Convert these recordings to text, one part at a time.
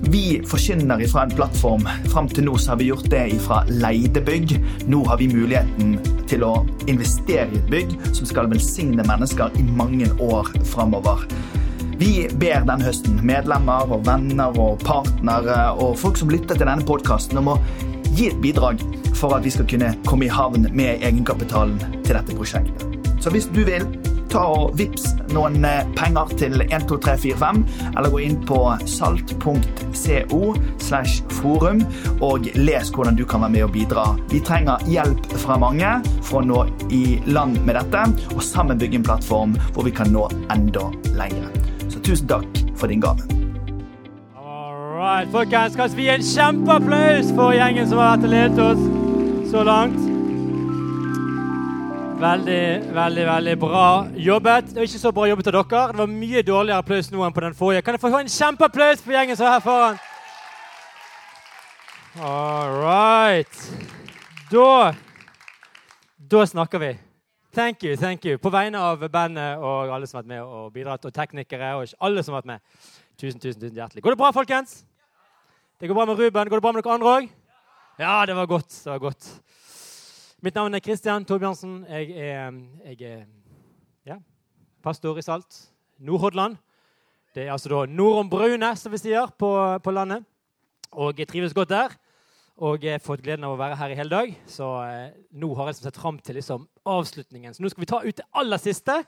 vi forkynner fra en plattform. Fram til nå har vi gjort det fra leide bygg. Nå har vi muligheten til å investere i et bygg som skal velsigne mennesker i mange år framover. Vi ber denne høsten medlemmer og venner og partnere og folk som lytter til denne podkasten, om å gi et bidrag for at vi skal kunne komme i havn med egenkapitalen til dette prosjektet. Så hvis du vil, ta og vips noen penger til 12345, eller gå inn på salt.co slash forum og les hvordan du kan være med og bidra. Vi trenger hjelp fra mange for å nå i land med dette, og sammen bygge en plattform hvor vi kan nå enda lenger. Så tusen takk for din gave. Alright, folkens, Skal vi gi en kjempeapplaus for gjengen som har vært og ledet oss så langt? Veldig, veldig veldig bra jobbet. Det var ikke så bra jobbet av dere. Det var mye dårligere applaus nå enn på den forrige. Kan jeg få en kjempeapplaus for gjengen som er her foran? All right. Da Da snakker vi. Thank you, thank you. På vegne av bandet og alle som har vært med og bidratt, og teknikere og alle som har vært med. Tusen, tusen, tusen hjertelig. Går det bra, folkens? Det går bra med Ruben. Går det bra med dere andre òg? Ja, det var godt. Det var godt. Mitt navn er Kristian Torbjørnsen. Jeg er, jeg er ja, pastor i Salt, Nordhordland. Det er altså da nord om Brune, som vi sier på, på, landet. Og jeg trives godt der. Og jeg har fått gleden av å være her i hele dag. Så eh, nå har jeg sett fram til liksom, avslutningen. Så nå skal vi ta ut det aller siste.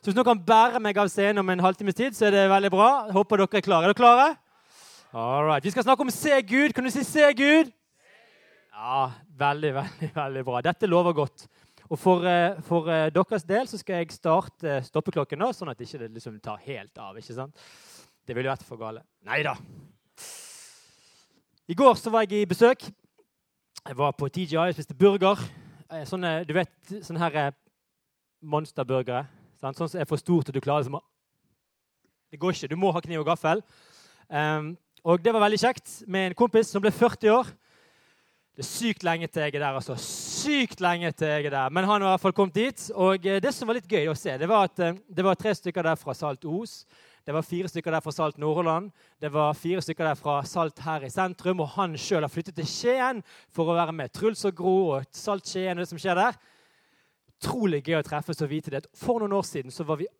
Så hvis noen kan bære meg av scenen om en halvtimes tid, så er det veldig bra. Håper dere er klare. Er dere klare? All right. Vi skal snakke om se Gud. Kan du si 'se Gud'? Ja, veldig, veldig, veldig bra. Dette lover godt. Og for, for uh, deres del så skal jeg starte stoppeklokken nå, sånn at det ikke liksom tar helt av. ikke sant? Det ville vært for gale. Nei da. I går så var jeg i besøk. Jeg var på TGI og spiste burger. Sånne, du vet, sånne her monsterburgere. Sånn som er for stort at du klarer liksom Det går ikke. Du må ha kniv og gaffel. Um, og det var veldig kjekt med en kompis som ble 40 år. Det er sykt lenge til jeg er der. altså. Sykt lenge til jeg er der. Men han har i hvert fall kommet dit. Og det som var litt gøy å se, det var at det var tre stykker der fra Salt Os. Det var fire stykker der fra Salt Nordhordland. Det var fire stykker der fra Salt her i sentrum. Og han sjøl har flyttet til Skien for å være med Truls og Gro og Salt Skien og det som skjer der. Utrolig gøy å treffes og vite det. For noen år siden så var vi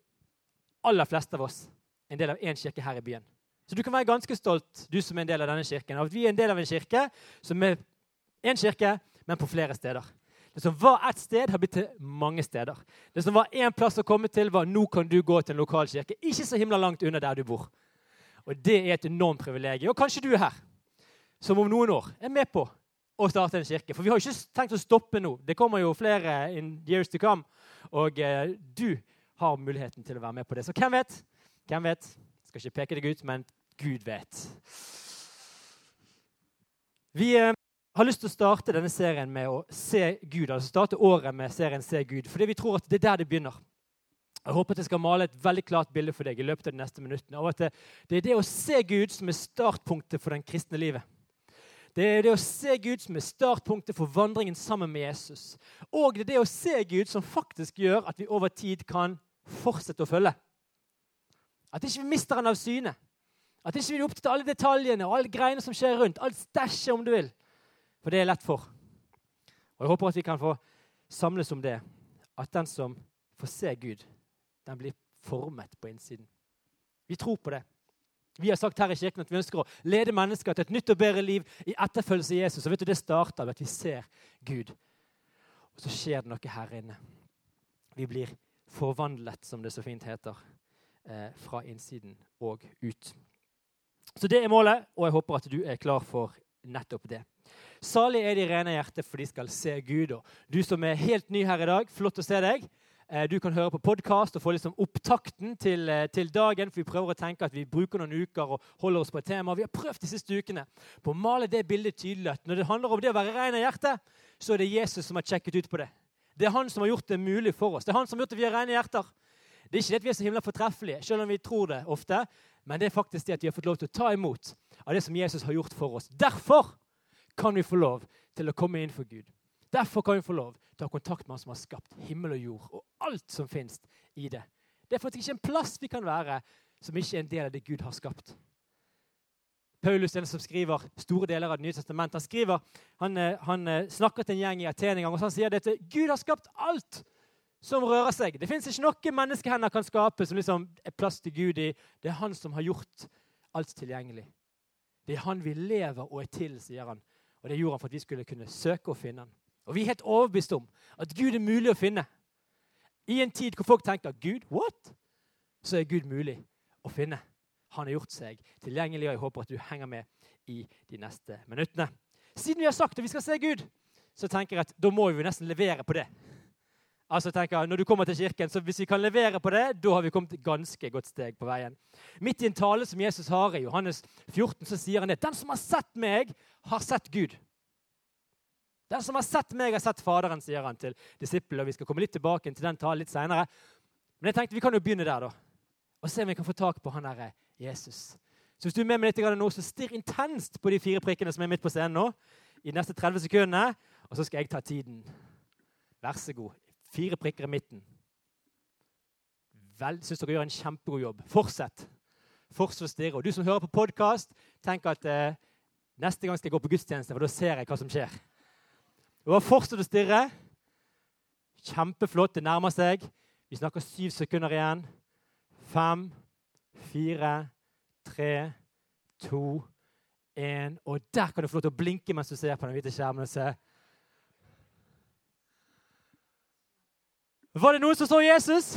aller fleste av oss en del av én kirke her i byen. Så du kan være ganske stolt, du som er en del av denne kirken, av at vi er en del av en kirke som er én kirke, men på flere steder. Det som var ett sted, har blitt til mange steder. Det som var én plass å komme til, var nå kan du gå til en lokal kirke. Ikke så himla langt unna der du bor. Og Det er et enormt privilegium. Og kanskje du er her, som om noen år er med på å starte en kirke. For vi har ikke tenkt å stoppe nå. Det kommer jo flere in years to come. Og eh, du har muligheten til å være med på det. Så hvem vet? Hvem vet? Jeg skal ikke peke deg ut, men Gud vet. Vi eh, har lyst til å starte denne serien med å se Gud. altså starte året med serien Se Gud, fordi vi tror at det er der det begynner. Jeg håper at jeg skal male et veldig klart bilde for deg i løpet av de neste minuttene. Og at det, er det å se Gud som er startpunktet for den kristne livet. Det er det å se Gud som er startpunktet for vandringen sammen med Jesus. Og det er det å se Gud som faktisk gjør at vi over tid kan fortsette å følge. At ikke vi mister han av syne. At ikke vi er opptatt av alle detaljene og alle greiene som skjer rundt. Alt stæsjet, om du vil. For det er lett for. Og Jeg håper at vi kan få samles om det. At den som får se Gud, den blir formet på innsiden. Vi tror på det. Vi har sagt her i kirken at vi ønsker å lede mennesker til et nytt og bedre liv i etterfølgelse av Jesus. Og vet du, Det starter ved at vi ser Gud. Og så skjer det noe her inne. Vi blir forvandlet, som det så fint heter, eh, fra innsiden og ut. Så det er målet, og jeg håper at du er klar for nettopp det. Salig er de rene hjertet, for de skal se Gud. Og du som er helt ny her i dag, flott å se deg. Eh, du kan høre på podkast og få liksom opptakten til, eh, til, dagen. for Vi prøver å tenke at vi bruker noen uker og holder oss på et tema. Vi har prøvd de siste ukene på å male det bildet tydelig. at Når det handler om det å være ren av hjerte, så er det Jesus som har sjekket ut på det. Det er han som har gjort det mulig for oss. Det er han som har gjort vi har rene hjerter. Det er ikke det at vi er så himla fortreffelige, selv om vi tror det ofte. Men det er faktisk det at vi har fått lov til å ta imot av det som Jesus har gjort for oss. Derfor kan vi få lov til å komme inn for Gud. Derfor kan vi få lov til å ha kontakt med Han som har skapt himmel og jord og alt som finnes i det. Det er faktisk ikke en plass vi kan være som ikke er en del av det Gud har skapt. Paulus den som skriver store deler av Det nye testamentet, han skriver, han, eh, han eh, snakker til en gjeng i Aten en gang, og han sier dette, Gud har skapt alt som rører seg. Det fins ikke noe menneskehender kan skape som liksom er plass til Gud i. Det er han som har gjort alt tilgjengelig. Det er han vi lever og er til, sier han. Og det gjorde han for at vi skulle kunne søke å finne han. Og vi er helt overbevist om at Gud er mulig å finne. I en tid hvor folk tenker 'Gud, what?' så er Gud mulig å finne. Han har gjort seg tilgjengelig, og jeg håper at du henger med i de neste minuttene. Siden vi har sagt at vi skal se Gud, så tenker jeg at da må vi nesten levere på det. Altså tenker jeg, Når du kommer til kirken, så Hvis vi kan levere på det, da har vi kommet ganske godt steg på veien. Midt i en tale som Jesus har i Johannes 14, så sier han det. Den som har sett meg, har sett Gud. Den som har sett meg, har sett Faderen, sier han til disiplene. Vi skal komme litt tilbake til den talen litt senere. Men jeg tenkte vi kan jo begynne der, da. Og se om vi kan få tak på han der Jesus. Så hvis du er med meg litt nå, så stirr intenst på de fire prikkene som er midt på scenen nå. i de neste 30 sekundene, Og så skal jeg ta tiden. Vær så god. Fire prikker i midten. Vel, Syns dere gjør en kjempegod jobb. Fortsett. Fortsett å stirre. Og du som hører på podkast, tenk at eh, neste gang skal jeg gå på gudstjeneste, for da ser jeg hva som skjer. Og Fortsett å stirre. Kjempeflott. Det nærmer seg. Vi snakker syv sekunder igjen. Fem, fire, tre, to, én. Og der kan du få lov til å blinke mens du ser på den hvite skjermen. og se Var det noen som så Jesus?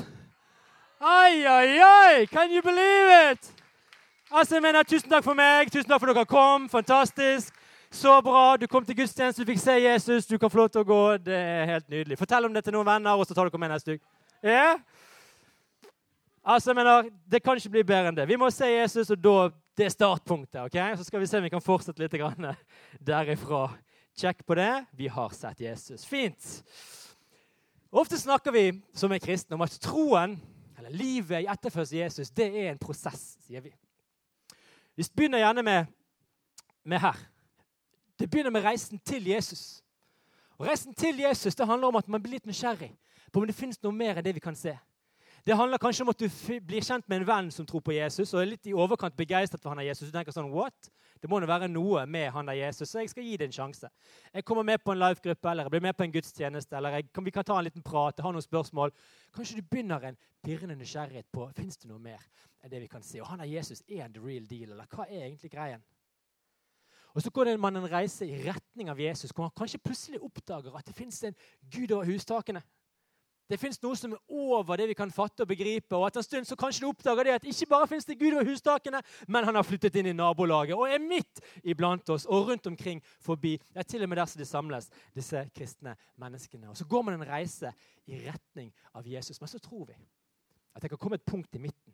Ai, ai, ai! Can you believe it? Altså, jeg mener, Tusen takk for meg. Tusen takk for at dere kom. Fantastisk. Så bra. Du kom til gudstjeneste, du fikk se Jesus. Du kan få lov til å gå. Det er helt nydelig. Fortell om det til noen venner, og så tar dere med neste uke. Yeah? Altså, jeg mener, Det kan ikke bli bedre enn det. Vi må se Jesus, og da, det er startpunktet. ok? Så skal vi se om vi kan fortsette litt derifra. Sjekk på det. Vi har sett Jesus. Fint. Ofte snakker vi som er kristne om at troen, eller livet i etterfølgelse Jesus, det er en prosess, sier vi. Vi begynner gjerne med, med her. Det begynner med reisen til Jesus. Og Reisen til Jesus det handler om at man blir litt nysgjerrig på om det finnes noe mer enn det vi kan se. Det handler kanskje om at du blir kjent med en venn som tror på Jesus, og er litt i overkant begeistret for han er Jesus. Du tenker sånn, what? Det må nå være noe med han der Jesus, så jeg skal gi det en sjanse. Jeg kommer med på en live-gruppe, eller jeg blir med på en gudstjeneste, eller jeg, vi kan ta en liten prat, jeg har noen spørsmål. Kanskje du begynner en pirrende nysgjerrighet på fins det noe mer enn det vi kan se. Og han der Jesus, er han the real deal, eller hva er egentlig greien? Og Så går man en reise i retning av Jesus, hvor man kanskje plutselig oppdager at det fins en Gud over hustakene. Det fins noe som er over det vi kan fatte og begripe. Og etter en stund så kanskje du oppdager det at ikke bare fins det Gud over hustakene, men han har flyttet inn i nabolaget og er midt iblant oss og rundt omkring forbi. Det er til og med der som de samles, disse kristne menneskene. Og Så går man en reise i retning av Jesus. Men så tror vi at det kan komme et punkt i midten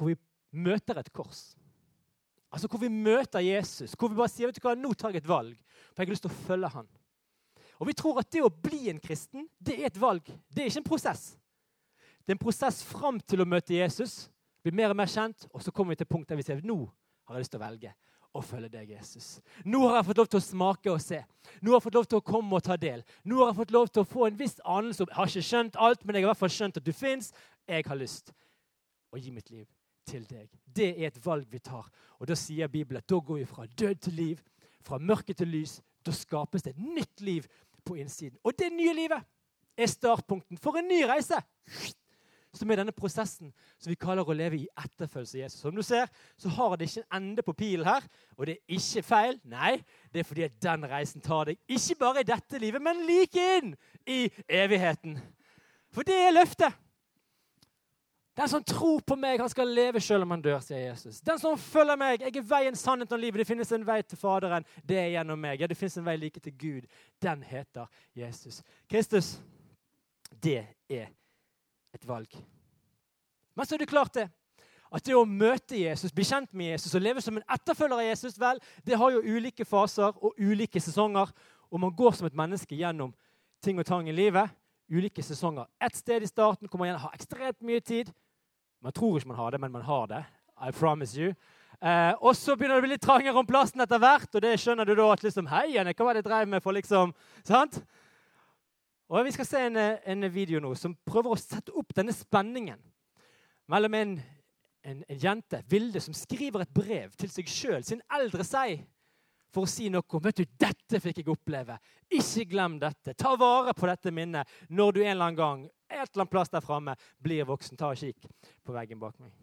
hvor vi møter et kors. Altså Hvor vi møter Jesus, hvor vi bare sier vet du hva, nå tar jeg et valg, for jeg har lyst til å følge han. Og Vi tror at det å bli en kristen det er et valg. Det er ikke en prosess. Det er en prosess fram til å møte Jesus, bli mer og mer kjent, og så kommer vi til punktet der vi sier nå har jeg lyst til å velge å følge deg, Jesus. Nå har jeg fått lov til å smake og se. Nå har jeg fått lov til å komme og ta del. Nå har jeg fått lov til å få en viss anelse Jeg har ikke skjønt alt, men jeg har i hvert fall skjønt at du fins. Jeg har lyst å gi mitt liv til deg. Det er et valg vi tar. Og Da sier Bibelen at da går vi fra død til liv, fra mørke til lys. Da skapes det et nytt liv på innsiden. Og det nye livet er startpunkten for en ny reise. Som er denne prosessen som vi kaller å leve i etterfølgelse av Jesus. Som du ser, så har det ikke en ende på pilen her. Og det er ikke feil. Nei, det er fordi at den reisen tar deg ikke bare i dette livet, men like inn i evigheten. For det er løftet. Den som tror på meg, han skal leve selv om han dør, sier Jesus. Den som følger meg, jeg er veien, sannheten og livet. Det finnes en vei til Faderen. Det er gjennom meg. Ja, det finnes en vei like til Gud. Den heter Jesus. Kristus, Det er et valg. Men så er det klart det. At det å møte Jesus, bli kjent med Jesus og leve som en etterfølger av Jesus, vel, det har jo ulike faser og ulike sesonger. Og man går som et menneske gjennom ting og tang i livet. Ulike sesonger. Et sted i starten hvor man har ha ekstremt mye tid. Man tror ikke man har det, men man har det. I promise you. Eh, og så begynner det å bli litt trangere om plassen etter hvert, og det skjønner du da at liksom, Hei, Janne, hva var det jeg drev med for liksom Sant? Og Vi skal se en, en, video nå som prøver å sette opp denne spenningen mellom en, en, en jente, Vilde, som skriver et brev til seg sjøl, sin eldre seg, for å si noe vet du, 'Dette fikk jeg oppleve. Ikke glem dette. Ta vare på dette minnet når du en eller annen gang et eller annet plass der framme blir voksen. Ta og Kikk på veggen bak meg.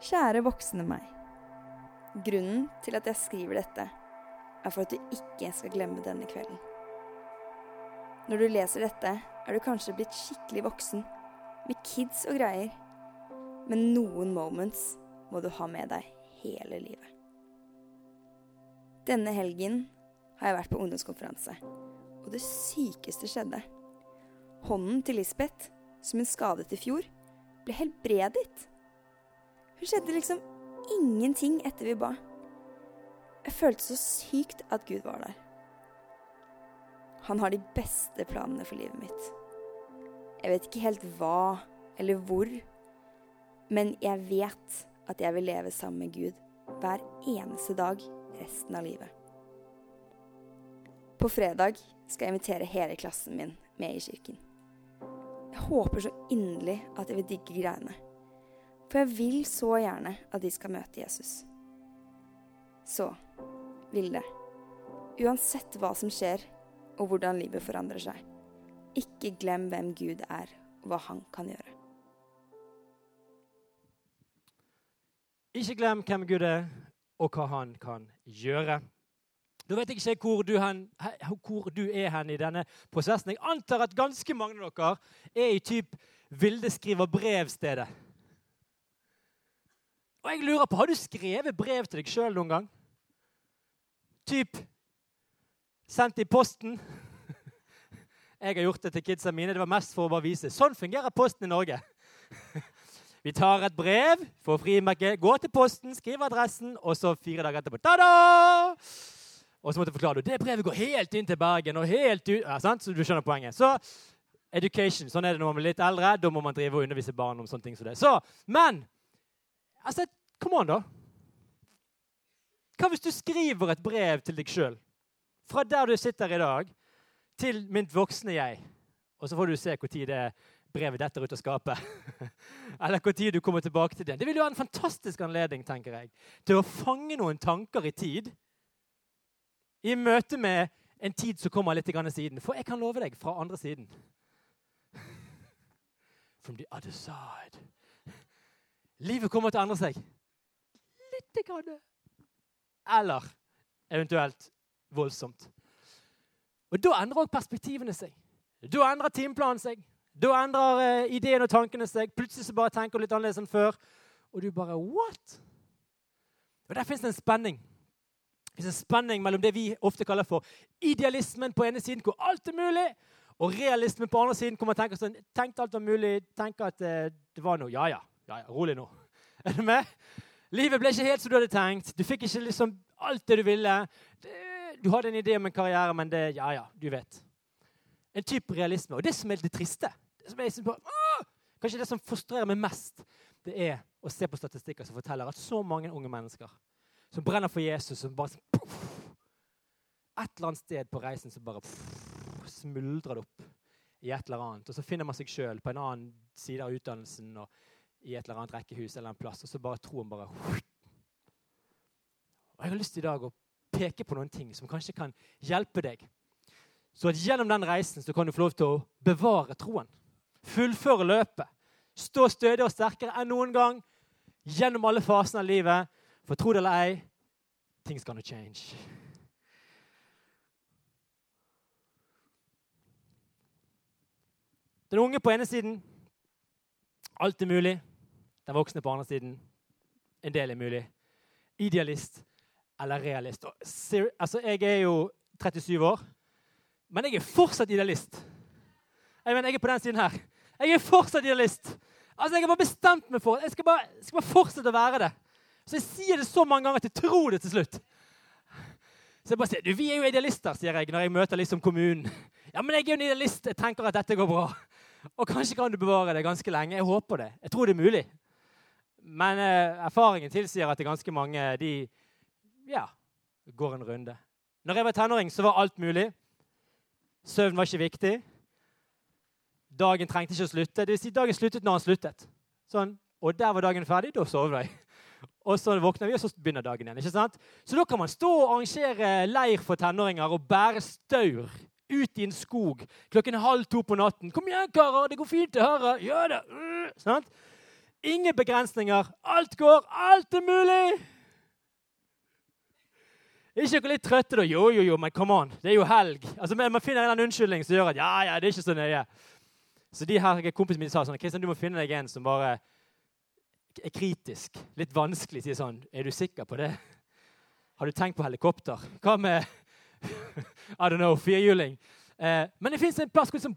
Kjære voksne meg. Grunnen til at jeg skriver dette, er for at du ikke skal glemme denne kvelden. Når du leser dette, er du kanskje blitt skikkelig voksen, med kids og greier. Men noen moments må du ha med deg hele livet. Denne helgen har jeg vært på ungdomskonferanse, og det sykeste skjedde. Hånden til Lisbeth, som hun skadet i fjor, ble helbredet. Det skjedde liksom ingenting etter vi ba. Jeg følte så sykt at Gud var der. Han har de beste planene for livet mitt. Jeg vet ikke helt hva eller hvor, men jeg vet at jeg vil leve sammen med Gud hver eneste dag resten av livet. På fredag skal jeg invitere hele klassen min med i kirken. Jeg håper så inderlig at jeg vil digge greiene. For jeg vil så gjerne at de skal møte Jesus. Så, Vilde, uansett hva som skjer, og hvordan livet forandrer seg, ikke glem hvem Gud er, og hva han kan gjøre. Ikke glem hvem Gud er, og hva han kan gjøre. Da vet jeg ikke hvor du, hen, hvor du er hen i denne prosessen. Jeg antar at ganske mange av dere er i typ Vilde skriver brev-stedet. Og jeg lurer på, Har du skrevet brev til deg sjøl noen gang? Typ sendt i posten? Jeg har gjort det til kidsa mine. Det var mest for å bare vise. Sånn fungerer posten i Norge. Vi tar et brev, får frimerke, går til posten, skriver adressen, og så fire dager etterpå ta-da! Og så måtte jeg forklare det. Brevet går helt inn til Bergen. og helt ut, ja, sant? Så du skjønner poenget. Så education. Sånn er det når man blir litt eldre. Da må man drive og undervise barn om sånne ting som det. Så, Men Altså, Kom an, da. Hva hvis du skriver et brev til deg sjøl? Fra der du sitter i dag, til mitt voksne jeg. Og så får du se når det brevet detter ut av skapet. Eller når du kommer tilbake til det. Det vil jo være en fantastisk anledning tenker jeg, til å fange noen tanker i tid. I møte med en tid som kommer litt siden. For jeg kan love deg, fra andre siden From the other side. Livet kommer til å endre seg. Litt. Grann. Eller eventuelt voldsomt. Og Da endrer også perspektivene seg. Da endrer timeplanen seg. Da endrer uh, ideen og tankene seg. Plutselig så bare tenker du litt annerledes enn før. Og du bare What? Og Der fins det en spenning. Det en spenning mellom det vi ofte kaller for idealismen på ene siden, hvor alt er mulig, og realismen på andre siden, hvor man tenker sånn Tenk alt var mulig. tenker at uh, det var noe. Ja, ja. Ja, ja rolig nå. Er du med? Livet ble ikke helt som du hadde tenkt. Du fikk ikke liksom alt det du ville. Du hadde en idé om en karriere, men det Ja, ja, du vet. En type realisme. Og det som er det triste det som er på, åh, Kanskje det som frustrerer meg mest, det er å se på statistikker som forteller at så mange unge mennesker som brenner for Jesus, som bare puff, Et eller annet sted på reisen som bare puff, smuldrer det opp i et eller annet. Og så finner man seg sjøl på en annen side av utdannelsen og i et eller annet rekkehus eller en plass, og så bare troen bare Og Jeg har lyst i dag å peke på noen ting som kanskje kan hjelpe deg. Så at gjennom den reisen så kan du få lov til å bevare troen. Fullføre løpet. Stå stødig og sterkere enn noen gang gjennom alle fasene av livet. For tro det eller ei, things gonna change. Den unge på ene siden alt er mulig. Den voksne på andre siden en del er mulig. Idealist eller realist. Altså, jeg er jo 37 år, men jeg er fortsatt idealist. Jeg mener, jeg er på den siden her. Jeg er fortsatt idealist. Altså, Jeg har bare bestemt meg for jeg skal bare, skal bare fortsette å være det. Så jeg sier det så mange ganger at jeg tror det til slutt. Så jeg bare sier, du, Vi er jo idealister, sier jeg når jeg møter liksom kommunen. Ja, men jeg er jo en idealist. Jeg tenker at dette går bra. Og kanskje kan du bevare det ganske lenge. Jeg håper det. Jeg tror det er mulig. Men eh, erfaringen tilsier at det er ganske mange de ja, går en runde. Når jeg var tenåring, så var alt mulig. Søvn var ikke viktig. Dagen trengte ikke å slutte. Det vil si, dagen sluttet når han sluttet. Sånn. Og der var dagen ferdig. Da sovnet jeg. Og så våkner vi, og så begynner dagen igjen. ikke sant? Så da kan man stå og arrangere leir for tenåringer og bære staur ut i en skog klokken halv to på natten. 'Kom igjen, karer! Det går fint, det her.' Gjør det! Mm, sant? Ingen begrensninger. Alt går. Alt er mulig! ikke dere litt trøtte, da? Jo, jo, jo, men come on. Det er jo helg. Altså, Man finner en unnskyldning som gjør at ja, ja, det er ikke så nøye. Så de her kompisene mine sa sånn Kristian, du må finne deg en som bare er kritisk. Litt vanskelig. Sier sånn Er du sikker på det? Har du tenkt på helikopter? Hva med I don't know, firhjuling? Eh, men det fins en plass hvor liksom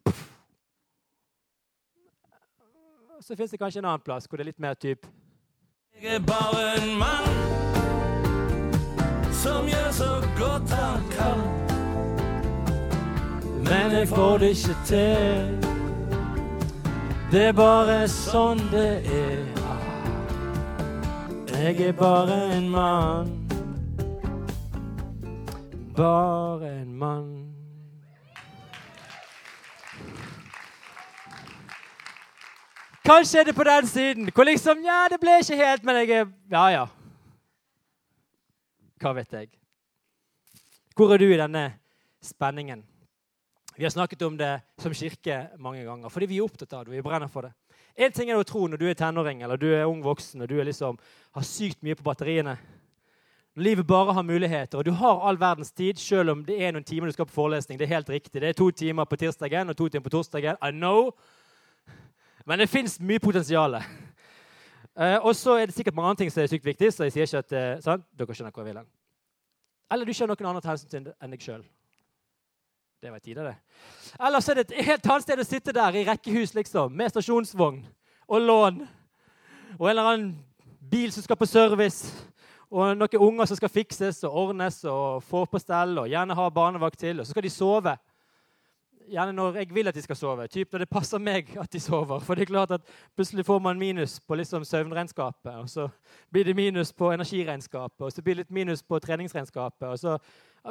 Så fins det kanskje en annen plass hvor det er litt mer typ Jeg er bare en mann som gjør så godt han kan. Men jeg får det ikke til. Det er bare sånn det er. Jeg er bare en mann. Bare en mann. Kanskje er det på den siden hvor liksom Ja, det ble ikke helt, men jeg er Ja, ja. Hva vet jeg? Hvor er du i denne spenningen? Vi har snakket om det som kirke mange ganger fordi vi er opptatt av det. vi brenner for det. En ting er å tro når du er tenåring eller du er ung voksen og du liksom, har sykt mye på batteriene. Når livet bare har muligheter, og du har all verdens tid, selv om det er noen timer du skal på forelesning. Det er helt riktig. Det er to timer på tirsdagen og to timer på torsdagen. I know. Men det fins mye potensial. Uh, og så er det sikkert mange andre ting som er sykt viktig. så jeg sier ikke at, uh? Dere skjønner hvor jeg vil. Eller du skjønner noen andre til hensyn enn deg sjøl. Det var tide, det. Så er det et helt annet sted å sitte der i rekkehus liksom, med stasjonsvogn og lån. Og en eller annen bil som skal på service. Og noen unger som skal fikses og ordnes og få på stell. Og gjerne ha barnevakt til. Og så skal de sove gjerne når jeg vil at de skal sove. Typ når det passer meg at de sover. For det er klart at plutselig får man minus på liksom søvnregnskapet. Og så blir det minus på energiregnskapet, og så blir det litt minus på treningsregnskapet. Og så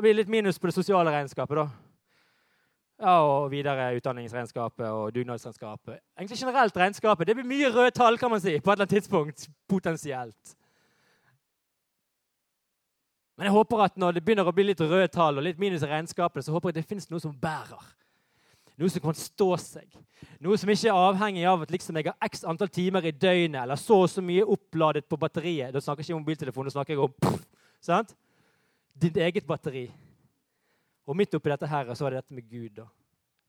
blir det litt minus på det sosiale regnskapet. da. Ja, Og videre utdanningsregnskapet og dugnadsregnskapet. Egentlig generelt regnskapet. Det blir mye røde tall kan man si, på et eller annet tidspunkt. Potensielt. Men jeg håper at når det begynner å bli litt røde tall og litt minus i regnskapet, så håper jeg det finnes noe som bærer. Noe som kan stå seg. Noe som ikke er avhengig av at liksom jeg har x antall timer i døgnet eller så og så mye oppladet på batteriet. Da snakker jeg ikke om mobiltelefon, da snakker jeg om pff, sant? ditt eget batteri. Og midt oppi dette her, så er det dette med Gud. da.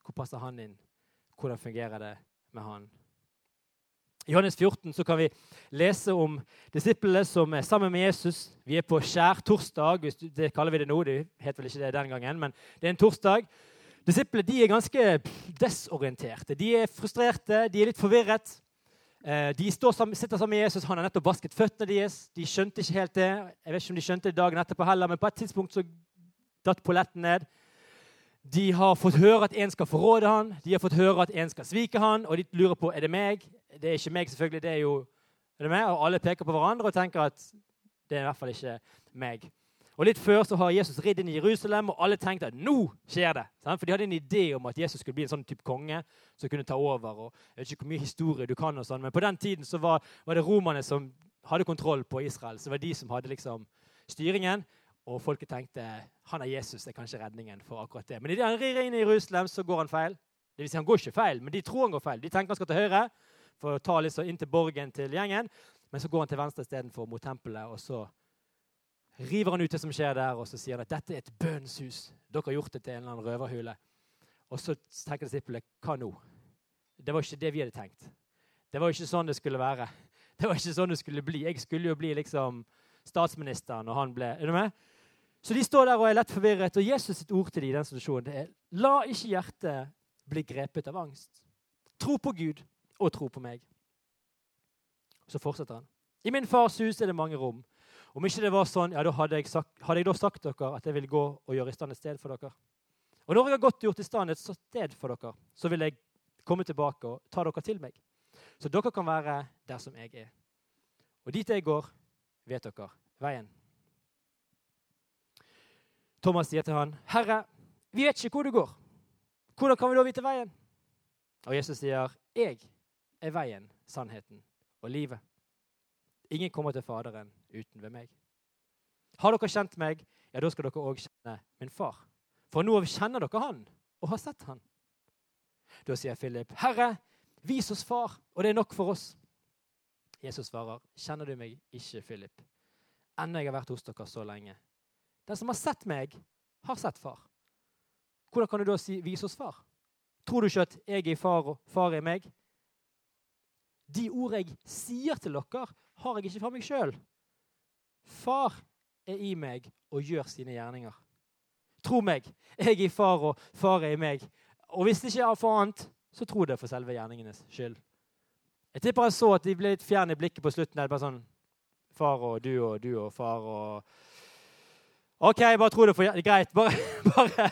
Hvor passer han inn? Hvordan fungerer det med han? I Johannes 14 så kan vi lese om disiplene som er sammen med Jesus. Vi er på skjærtorsdag. Det kaller vi det nå. Det het vel ikke det den gangen, men det er en torsdag. Disiplene de er ganske desorienterte. De er frustrerte, de er litt forvirret. Eh, de sammen, sitter sammen med Jesus, han har nettopp vasket føttene deres. De skjønte ikke helt det. Jeg vet ikke om de skjønte det dagen etterpå heller, men på et tidspunkt så datt polletten ned. De har fått høre at en skal forråde han, de har fått høre at en skal svike han, og de lurer på er det meg. Det er ikke meg, selvfølgelig. det er jo er det meg? Og alle peker på hverandre og tenker at det er i hvert fall ikke meg. Og Litt før så har Jesus ridd inn i Jerusalem, og alle tenkte at nå skjer det. For de hadde en idé om at Jesus skulle bli en sånn type konge som kunne ta over. og Jeg vet ikke hvor mye historie du kan, og sånn, men på den tiden så var, var det romerne som hadde kontroll på Israel. Så det var de som hadde liksom styringen. Og folket tenkte han er Jesus, det er kanskje redningen for akkurat det. Men idet han rir inn i Jerusalem, så går han feil. Det vil si, han går ikke feil, men de tror han går feil. De tenker han skal til høyre for å ta litt så inn til borgen til gjengen. Men så går han til venstre istedenfor mot tempelet, og så river han ut det som skjer der, og så sier han at dette er et bønnshus. Dere har gjort det til en eller annen røverhule. Og så tenker disiplene hva nå? Det var ikke det vi hadde tenkt. Det var ikke sånn det skulle være. Det var ikke sånn det skulle bli. Jeg skulle jo bli liksom statsministeren, og han ble Er du med? Så de står der og er lett forvirret, og Jesus sitt ord til dem i den situasjonen det er La ikke hjertet bli grepet av angst. Tro på Gud og tro på meg. Så fortsetter han. I min fars hus er det mange rom. Om ikke det var sånn, ja, da hadde jeg, sagt, hadde jeg da sagt dere at jeg ville gå og gjøre i stand et sted for dere. Og når jeg har gått og gjort i stand et sted for dere, så vil jeg komme tilbake og ta dere til meg. Så dere kan være der som jeg er. Og dit jeg går, vet dere veien. Thomas sier til han, 'Herre, vi vet ikke hvor du går. Hvordan kan vi da vite veien?' Og Jesus sier, 'Jeg er veien, sannheten og livet.' Ingen kommer til Faderen uten ved meg. Har dere kjent meg, ja, da skal dere òg kjenne min far. For nå kjenner dere han og har sett han. Da sier Philip, 'Herre, vis oss far, og det er nok for oss.' Jesus svarer, 'Kjenner du meg ikke, Philip?' Ennå jeg har vært hos dere så lenge. Den som har sett meg, har sett far. Hvordan kan du da si 'vis oss far'? Tror du ikke at jeg er far og far er meg? De ord jeg sier til dere, har jeg ikke fra meg sjøl. Far er i meg og gjør sine gjerninger. Tro meg, jeg er i far, og far er i meg. Og hvis det ikke er for annet, så tro det for selve gjerningenes skyld. Jeg tipper jeg så at de ble litt fjerne i blikket på slutten. Det er bare sånn Far og du og du og far og OK, bare tro det for Greit. Bare, bare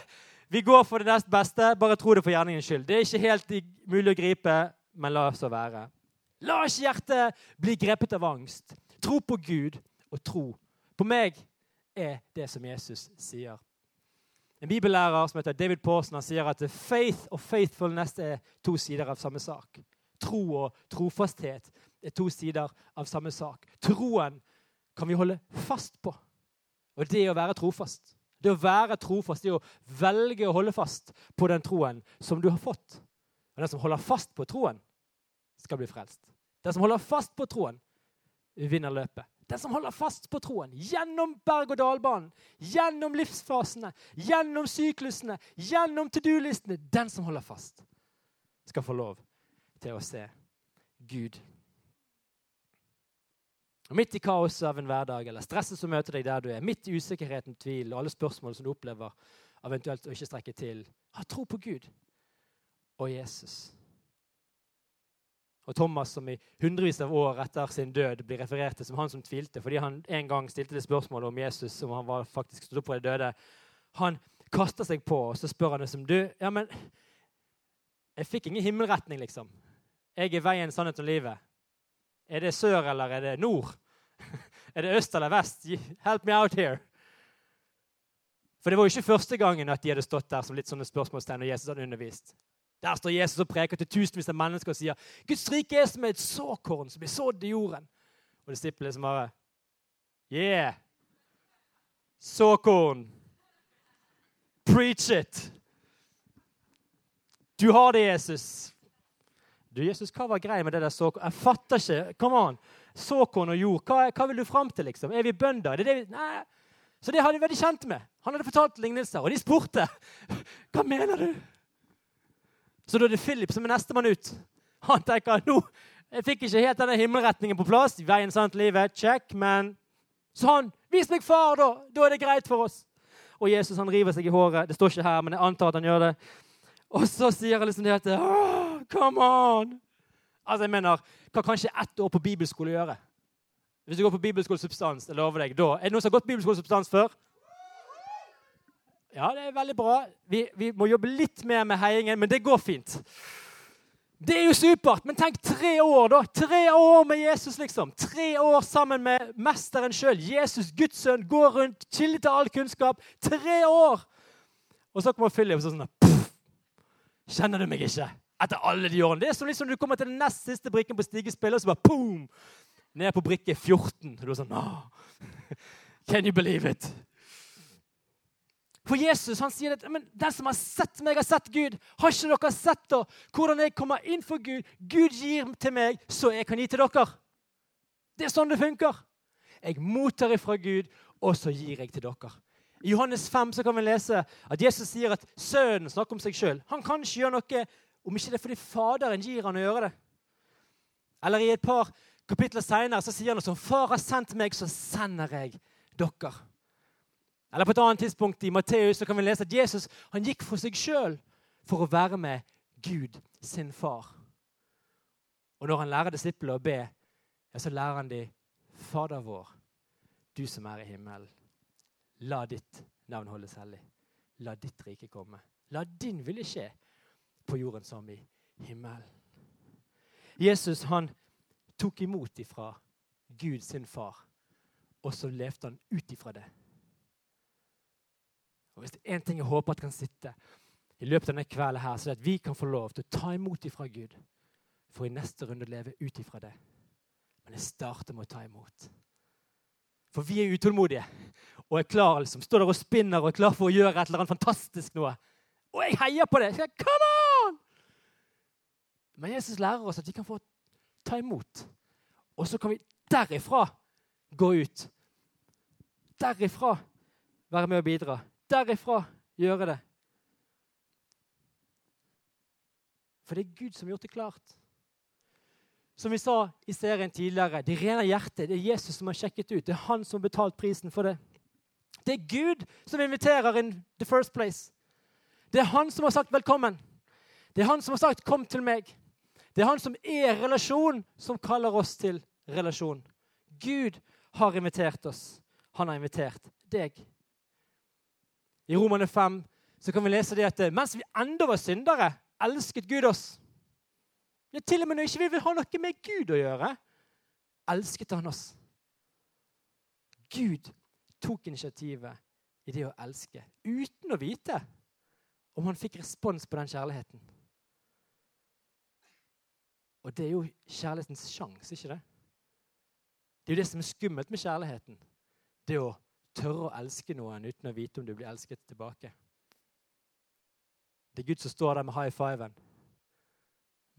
Vi går for det nest beste. Bare tro det for gjerningens skyld. Det er ikke helt mulig å gripe, men la så være. La ikke hjertet bli grepet av angst. Tro på Gud og tro på meg, er det som Jesus sier. En bibellærer som heter David Pawson han sier at faith og faithfulness er to sider av samme sak. Tro og trofasthet er to sider av samme sak. Troen kan vi holde fast på. Og det å være trofast, det å være trofast, det å velge å holde fast på den troen som du har fått. Og den som holder fast på troen, skal bli frelst. Den som holder fast på troen, vinner løpet. Den som holder fast på troen gjennom berg-og-dal-banen, gjennom livsfasene, gjennom syklusene, gjennom to do-listene, den som holder fast, skal få lov til å se Gud. Og Midt i kaoset av en hverdag eller stresset som møter deg der du er, midt i usikkerheten, tvil og alle spørsmål som du opplever eventuelt å ikke strekke til, ha tro på Gud og Jesus. Og Thomas, som i hundrevis av år etter sin død blir referert til som han som tvilte fordi han en gang stilte det spørsmålet om Jesus, om han var faktisk stod opp for de døde, han kaster seg på og så spør han det som du, ja, men Jeg fikk ingen himmelretning, liksom. Jeg er veien, sannheten og livet. Er det sør, eller er det nord? er det øst eller vest? Help me out here. For det var jo ikke første gangen at de hadde stått der som litt sånne spørsmålstegn og Jesus hadde undervist. Der står Jesus og preker til tusenvis av mennesker og sier Guds rike er som et såkorn som blir sådd i jorden. Og disiplene som bare Yeah! Såkorn. Preach it! Du har det, Jesus. Du, Jesus, Hva var greia med det der såkorn? Jeg fatter ikke. Come on. Såkorn og jord. Hva, hva, vil du fram til? liksom? Er vi bønder? Det det vi... Nei. Så det hadde de vært kjent med. Han hadde fortalt lignelser, og de spurte. Hva mener du? Så da er det Philip som er nestemann ut. Han tenker nå jeg fikk ikke helt denne himmelretningen på plass. Veien sant livet, check, men Så han Vis meg far, da! Da er det greit for oss. Og Jesus han river seg i håret. Det står ikke her, men jeg antar at han gjør det. Og så sier han liksom det at Come on! Altså, jeg mener, Hva kan ikke ett år på bibelskole gjøre? Hvis du går på bibelskolesubstans, jeg lover deg, da Er det noen som har gått bibelskolesubstans før? Ja, det er veldig bra. Vi, vi, må jobbe litt mer med heiingen, men det går fint. Det er jo supert, men tenk tre år, da. Tre år med Jesus, liksom. Tre år sammen med mesteren sjøl. Jesus, Guds sønn, går rundt, kilde til all kunnskap. Tre år! Og så kommer Philip og sånn Puff! Kjenner du meg ikke? Etter alle de årene. Det er som liksom du kommer til den nest siste brikken på stigespillet, og så bare boom! Ned på brikke 14. Og du er sånn Can you believe it? For Jesus han sier at men den som har sett meg, har sett Gud. Har ikke dere sett da, hvordan jeg kommer inn for Gud? Gud gir til meg, så jeg kan gi til dere. Det er sånn det funker. Jeg mottar ifra Gud, og så gir jeg til dere. I Johannes 5 så kan vi lese at Jesus sier at sønnen snakker om seg sjøl. Han kan ikke gjøre noe om ikke det er fordi Faderen gir han å gjøre det. Eller i et par kapitler seinere sier han at som far har sendt meg, så sender jeg dere. Eller på et annet tidspunkt i Matteus så kan vi lese at Jesus han gikk for seg sjøl for å være med Gud, sin far. Og når han lærer disiplene å be, ja, så lærer han de Fader vår, du som er i himmelen. La ditt navn holdes hellig. La ditt rike komme. La din vilje skje på jorden som i himmelen. Jesus han tok imot ifra Gud sin far, og så levde han ut ifra det. Og Hvis det er én ting jeg håper at kan sitte i løpet av denne kvelden, her, så er det at vi kan få lov til å ta imot ifra Gud, for i neste runde leve ut ifra det. Men jeg starter med å ta imot. For vi er utålmodige og er klar, liksom, står der og spinner og er klar for å gjøre et eller annet fantastisk noe. Og jeg heier på det! Jeg Come on! Men Jesus lærer oss at vi kan få ta imot. Og så kan vi derifra gå ut. Derifra være med å bidra derifra gjøre det. For det er Gud som har gjort det klart. Som vi sa i serien tidligere, det rene hjertet det er Jesus som har sjekket ut. Det er han som har betalt prisen for det. Det er Gud som inviterer in the first place. Det er han som har sagt 'velkommen'. Det er han som har sagt 'kom til meg'. Det er han som er relasjon, som kaller oss til relasjon. Gud har invitert oss. Han har invitert deg. I Romane 5 så kan vi lese det at eh, mens vi enda var syndere, elsket Gud oss. Ja, til og med når ikke vi vil ha noe med Gud å gjøre, elsket han oss. Gud tok initiativet i det å elske uten å vite om han fikk respons på den kjærligheten. Og det er jo kjærlighetens sjanse, ikke det? Det er jo det som er skummelt med kjærligheten. Det å tørre å elske noen uten å vite om du blir elsket tilbake. Det er Gud som står der med high fiven.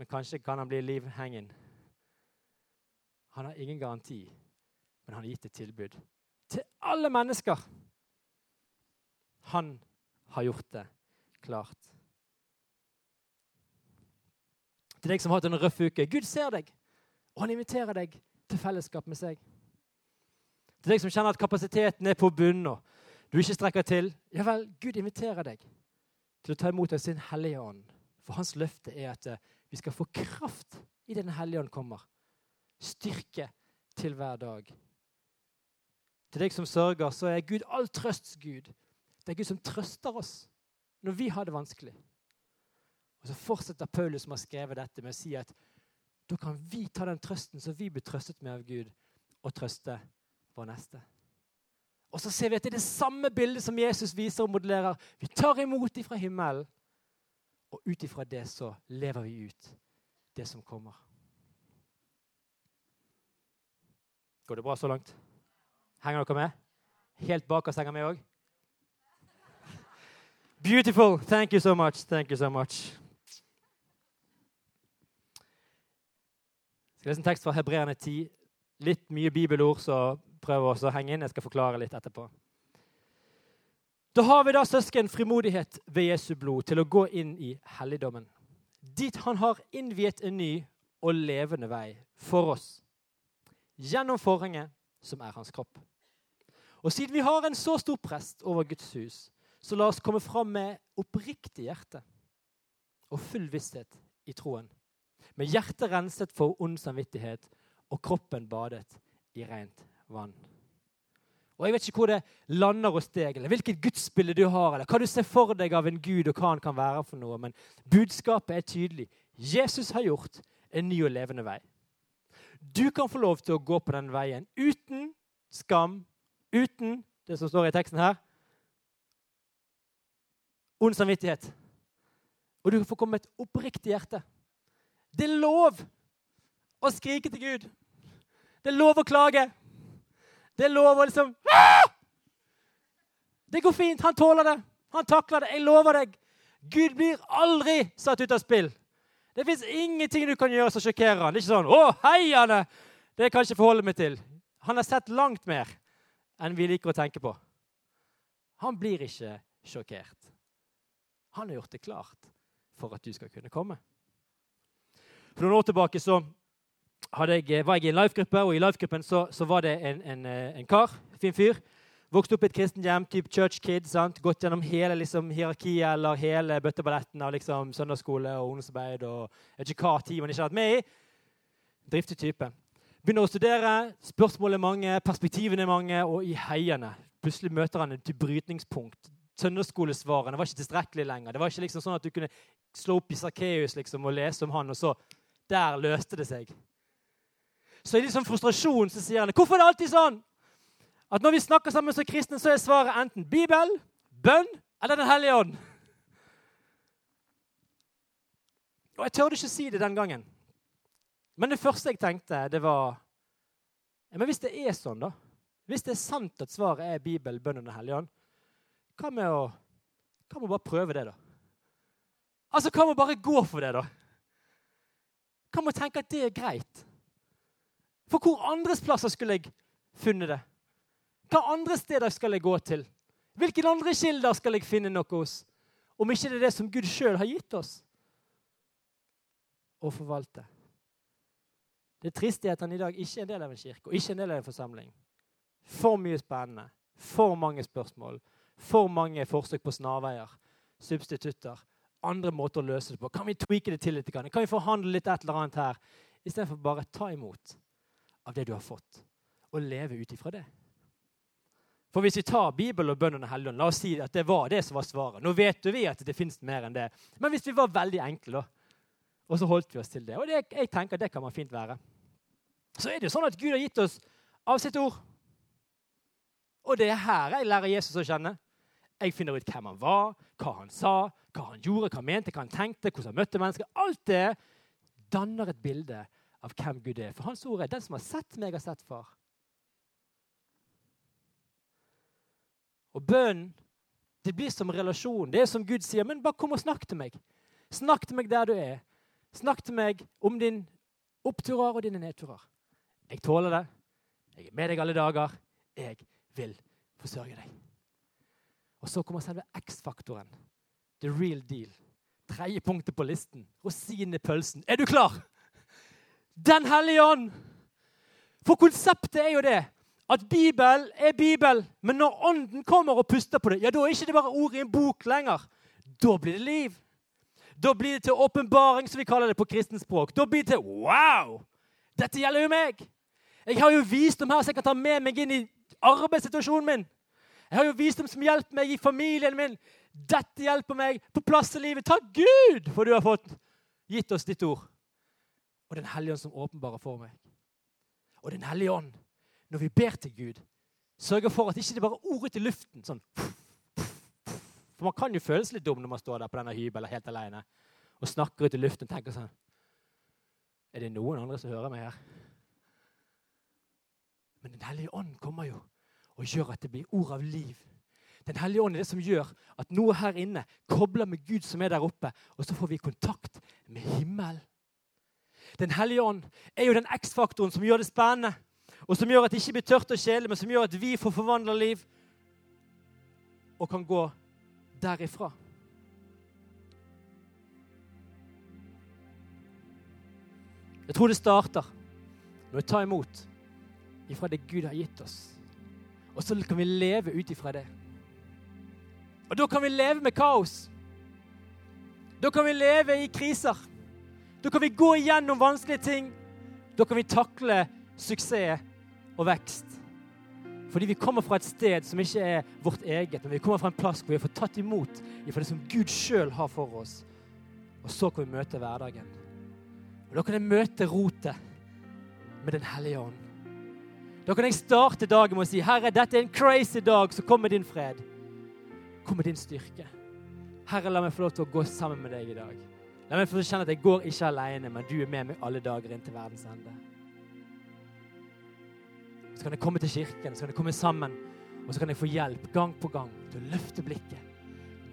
Men kanskje kan han bli livhengen. Han har ingen garanti, men han har gitt et tilbud til alle mennesker. Han har gjort det klart. Til deg som har hatt en røff uke Gud ser deg, og han inviterer deg til fellesskap med seg. Til deg som kjenner at kapasiteten er på bunnen og du ikke strekker til. Ja vel, Gud inviterer deg til å ta imot av sin Hellige Ånd. For hans løfte er at eh, vi skal få kraft i Den hellige ånd kommer. Styrke til hver dag. Til deg som sørger, så er Gud all trøsts Gud. Det er Gud som trøster oss når vi har det vanskelig. Og Så fortsetter Paulus som har skrevet dette, med å si at da kan vi ta den trøsten som vi blir trøstet med av Gud, og trøste vår neste. Og så ser vi at det er det samme bildet som Jesus viser og modellerer. Vi tar imot ifra himmelen, og ut ifra det så lever vi ut det som kommer. Går det bra så langt? Henger dere med? Helt bak oss henger vi òg? Beautiful. Thank you so much. Thank you so much. Jeg skal lese en tekst fra Hebreerne 10. Litt mye bibelord, så prøve å henge inn. Jeg skal forklare litt etterpå. Da har vi da søsken frimodighet ved Jesu blod til å gå inn i helligdommen. Dit han har innviet en ny og levende vei for oss. Gjennom forhenget, som er hans kropp. Og siden vi har en så stor prest over Guds hus, så la oss komme fram med oppriktig hjerte og full visshet i troen. Med hjertet renset for ond samvittighet og kroppen badet i rent vann. Og Jeg vet ikke hvor det lander hos deg, eller hvilket gudsbilde du har, eller hva du ser for deg av en gud, og hva han kan være for noe, men budskapet er tydelig. Jesus har gjort en ny og levende vei. Du kan få lov til å gå på den veien uten skam, uten det som står i teksten her ond samvittighet. Og du kan få komme med et oppriktig hjerte. Det er lov å skrike til Gud. Det er lov å klage. Det er lov å liksom! Det går fint. Han tåler det. Han takler det. Jeg lover deg. Gud blir aldri satt ut av spill. Det fins ingenting du kan gjøre som sjokkerer han. Det er ikke sånn 'Å, hei, Anne!' Det kan jeg ikke forholde meg til. Han har sett langt mer enn vi liker å tenke på. Han blir ikke sjokkert. Han har gjort det klart for at du skal kunne komme. For noen år tilbake så jeg, var jeg i en life-gruppe, og i life-gruppen så, så, var det en, en, eh, en kar, fin fyr, Vokste opp i et kristent hjem, type church kid. Sant? Gått gjennom hele liksom, hierarkiet eller hele bøtteballetten av liksom, søndagsskole og ungdomsarbeid. og jeg vet ikke hva tid man ikke har vært med i. Driftig type. Begynner å studere, spørsmål er mange, perspektivene er mange, og i heiene plutselig møter han et brytningspunkt. Søndagsskolesvarene var ikke tilstrekkelig lenger. Det var ikke liksom sånn at du kunne slå opp i Sakkeus liksom, og lese om han, og så Der løste det seg. Så i liksom frustrasjon så sier han 'Hvorfor er det alltid sånn?' at når vi snakker sammen som kristne, så er svaret enten Bibel, bønn eller Den hellige ånd. Og Jeg tørde ikke si det den gangen. Men det første jeg tenkte, det var Men hvis det er sånn, da? Hvis det er sant at svaret er Bibel, bønn og Den hellige ånd, hva med å hva med å bare prøve det, da? Altså, Hva med å bare gå for det, da? Hva med å tenke at det er greit? For hvor andres plasser skulle jeg funnet det? Hva andre steder skal jeg gå til? Hvilke andre kilder skal jeg finne noe hos? Om ikke det er det som Gud sjøl har gitt oss å forvalte. Det er trist at han i dag ikke er en del av en kirke og ikke en del av en forsamling. For mye spennende, for mange spørsmål, for mange forsøk på snarveier, substitutter, andre måter å løse det på. Kan vi tweake det til litt? Kan vi forhandle litt et eller annet her? Istedenfor bare ta imot av det du har fått, og leve ut ifra det. For hvis vi tar Bibelen og bønnen og Helligånden, la oss si at det var det som var svaret. Nå vet vi at det fins mer enn det. Men hvis vi var veldig enkle, og så holdt vi oss til det Og det, jeg tenker det kan man fint være. Så er det jo sånn at Gud har gitt oss av sitt ord. Og det er her jeg lærer Jesus å kjenne. Jeg finner ut hvem han var, hva han sa, hva han gjorde, hva han mente, hva han tenkte, hvordan han møtte mennesker. Alt det danner et bilde av hvem Gud er. For hans ord er den som har sett meg, har sett far. Og bønnen det blir som relasjon. Det er som Gud sier. Men bare kom og snakk til meg. Snakk til meg der du er. Snakk til meg om din oppturer og dine nedturer. Jeg tåler det. Jeg er med deg alle dager. Jeg vil forsørge deg. Og så kommer selve X-faktoren. The real deal. Tredje punktet på listen. Rosinen i pølsen. Er du klar? Den hellige ånd! For konseptet er jo det at Bibel er Bibel, men når Ånden kommer og puster på det, ja, da er ikke det bare ord i en bok lenger. Da blir det liv. Da blir det til åpenbaring, som vi kaller det på kristent språk. Da blir det til wow! Dette gjelder jo meg. Jeg har jo visdom her som jeg kan ta med meg inn i arbeidssituasjonen min. Jeg har jo visdom som hjelper meg i familien min. Dette hjelper meg på plass i livet. Takk Gud for du har fått gitt oss ditt ord. Og Den hellige ånd som åpenbarer for meg. Og Den hellige ånd når vi ber til Gud, sørger for at ikke det bare er ord ut i luften. sånn. For Man kan jo føles litt dum når man står der på denne hybelen helt alene og snakker ut i luften og tenker sånn Er det noen andre som hører meg her? Men Den hellige ånd kommer jo og gjør at det blir ord av liv. Den hellige ånd er det som gjør at noe her inne kobler med Gud som er der oppe, og så får vi kontakt med himmelen. Den hellige ånd er jo den X-faktoren som gjør det spennende og som gjør at det ikke blir tørt og kjedelig, men som gjør at vi får forvandla liv og kan gå derifra. Jeg tror det starter med å ta imot ifra det Gud har gitt oss. Og så kan vi leve ut ifra det. Og da kan vi leve med kaos. Da kan vi leve i kriser. Da kan vi gå igjennom vanskelige ting. Da kan vi takle suksess og vekst. Fordi vi kommer fra et sted som ikke er vårt eget, men vi kommer fra en plass hvor vi har fått tatt imot fra det som Gud sjøl har for oss. Og så kan vi møte hverdagen Og Da kan jeg møte rotet med Den hellige ånd. Da kan jeg starte dagen med å si Herre, dette er en crazy dag, så kom med din fred. Kom med din styrke. Herre, la meg få lov til å gå sammen med deg i dag. La meg få kjenne at jeg går ikke alene, men du er med meg alle dager inn til verdens ende. Så kan jeg komme til kirken, så kan jeg komme sammen, og så kan jeg få hjelp gang på gang til å løfte blikket.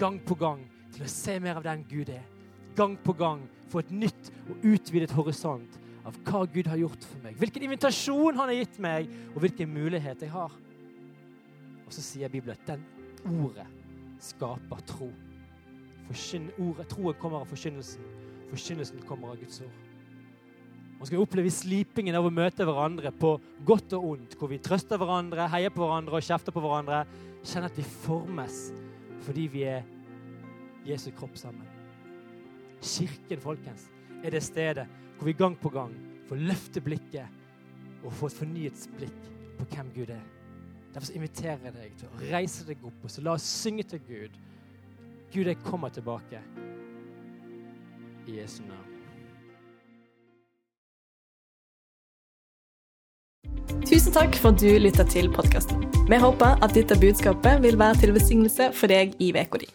Gang på gang til å se mer av den Gud er. Gang på gang få et nytt og utvidet horisont av hva Gud har gjort for meg. Hvilken invitasjon han har gitt meg, og hvilken mulighet jeg har. Og så sier Bibelen at den ordet skaper tro. Forkynn, ordet, troen kommer av forkynnelsen. Forkynnelsen kommer av Guds ord. Og skal oppleve slipingen av å møte hverandre på godt og ondt, hvor vi trøster hverandre, heier på hverandre og kjefter på hverandre. Kjenn at vi formes fordi vi er Jesu kropp sammen. Kirken, folkens, er det stedet hvor vi gang på gang får løfte blikket og få et fornyet blikk på hvem Gud er. Derfor inviterer jeg deg til å reise deg opp og så la oss synge til Gud. Gud, jeg kommer tilbake. I Jesu navn. Tusen takk for at du lytta til podkasten. Vi håper at dette budskapet vil være til velsignelse for deg i uka di.